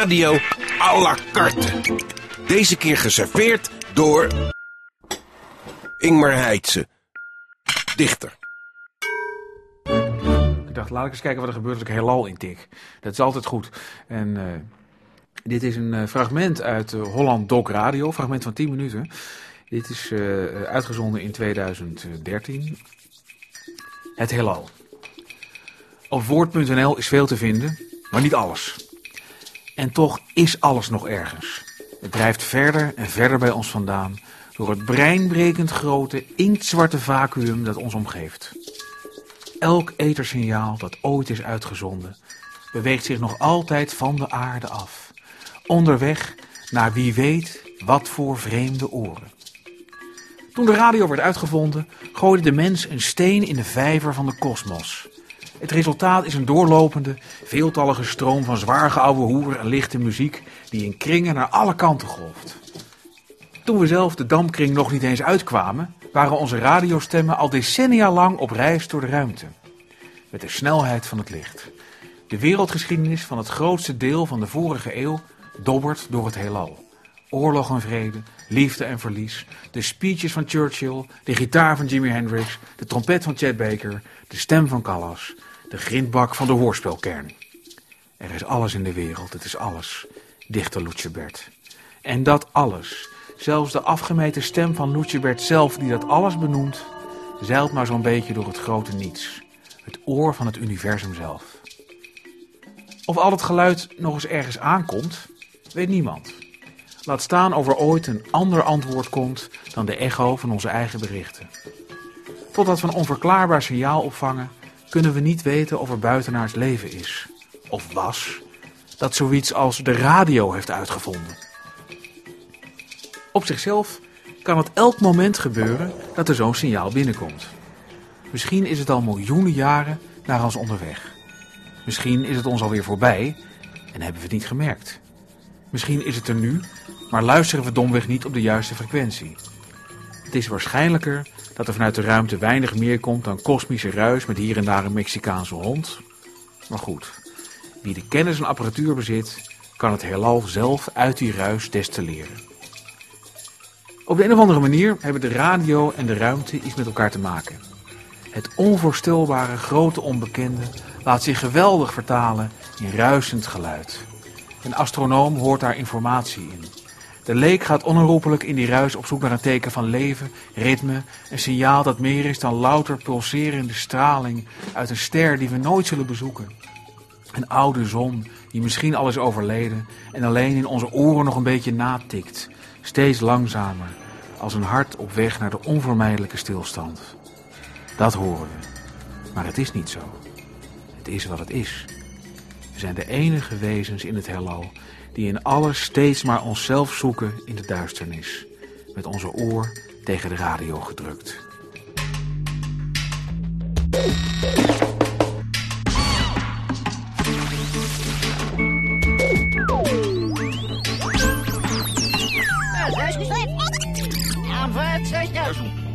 radio à la carte. Deze keer geserveerd door... Ingmar Heitse. Dichter. Ik dacht, laat ik eens kijken wat er gebeurt als ik heelal intik. Dat is altijd goed. En uh, dit is een uh, fragment uit uh, Holland Doc Radio, fragment van 10 minuten. Dit is uitgezonden in 2013. Het heelal. Op woord.nl is veel te vinden, maar niet alles. En toch is alles nog ergens. Het drijft verder en verder bij ons vandaan door het breinbrekend grote, inktzwarte vacuüm dat ons omgeeft. Elk ethersignaal dat ooit is uitgezonden beweegt zich nog altijd van de aarde af, onderweg naar wie weet wat voor vreemde oren. Toen de radio werd uitgevonden, gooide de mens een steen in de vijver van de kosmos. Het resultaat is een doorlopende, veeltallige stroom van zwaar geouwe hoer en lichte muziek die in kringen naar alle kanten golft. Toen we zelf de dampkring nog niet eens uitkwamen, waren onze radiostemmen al decennia lang op reis door de ruimte. Met de snelheid van het licht. De wereldgeschiedenis van het grootste deel van de vorige eeuw dobbert door het heelal. Oorlog en vrede, liefde en verlies, de speeches van Churchill, de gitaar van Jimi Hendrix, de trompet van Chet Baker, de stem van Callas, de grindbak van de hoorspelkern. Er is alles in de wereld, het is alles, dichter Bert. En dat alles, zelfs de afgemeten stem van Bert zelf die dat alles benoemt, zeilt maar zo'n beetje door het grote niets. Het oor van het universum zelf. Of al het geluid nog eens ergens aankomt, weet niemand. Laat staan of er ooit een ander antwoord komt dan de echo van onze eigen berichten. Totdat we een onverklaarbaar signaal opvangen, kunnen we niet weten of er buitenaards leven is. Of was, dat zoiets als de radio heeft uitgevonden. Op zichzelf kan het elk moment gebeuren dat er zo'n signaal binnenkomt. Misschien is het al miljoenen jaren naar ons onderweg. Misschien is het ons alweer voorbij en hebben we het niet gemerkt. Misschien is het er nu, maar luisteren we domweg niet op de juiste frequentie. Het is waarschijnlijker dat er vanuit de ruimte weinig meer komt dan kosmische ruis met hier en daar een Mexicaanse hond. Maar goed, wie de kennis en apparatuur bezit, kan het heelal zelf uit die ruis destilleren. Op de een of andere manier hebben de radio en de ruimte iets met elkaar te maken. Het onvoorstelbare grote onbekende laat zich geweldig vertalen in ruisend geluid. Een astronoom hoort daar informatie in. De leek gaat onherroepelijk in die ruis op zoek naar een teken van leven, ritme, een signaal dat meer is dan louter pulserende straling uit een ster die we nooit zullen bezoeken. Een oude zon die misschien al is overleden en alleen in onze oren nog een beetje natikt, steeds langzamer, als een hart op weg naar de onvermijdelijke stilstand. Dat horen we, maar het is niet zo. Het is wat het is. We zijn de enige wezens in het heelal die in alles steeds maar onszelf zoeken in de duisternis, met onze oor tegen de radio gedrukt. Ja,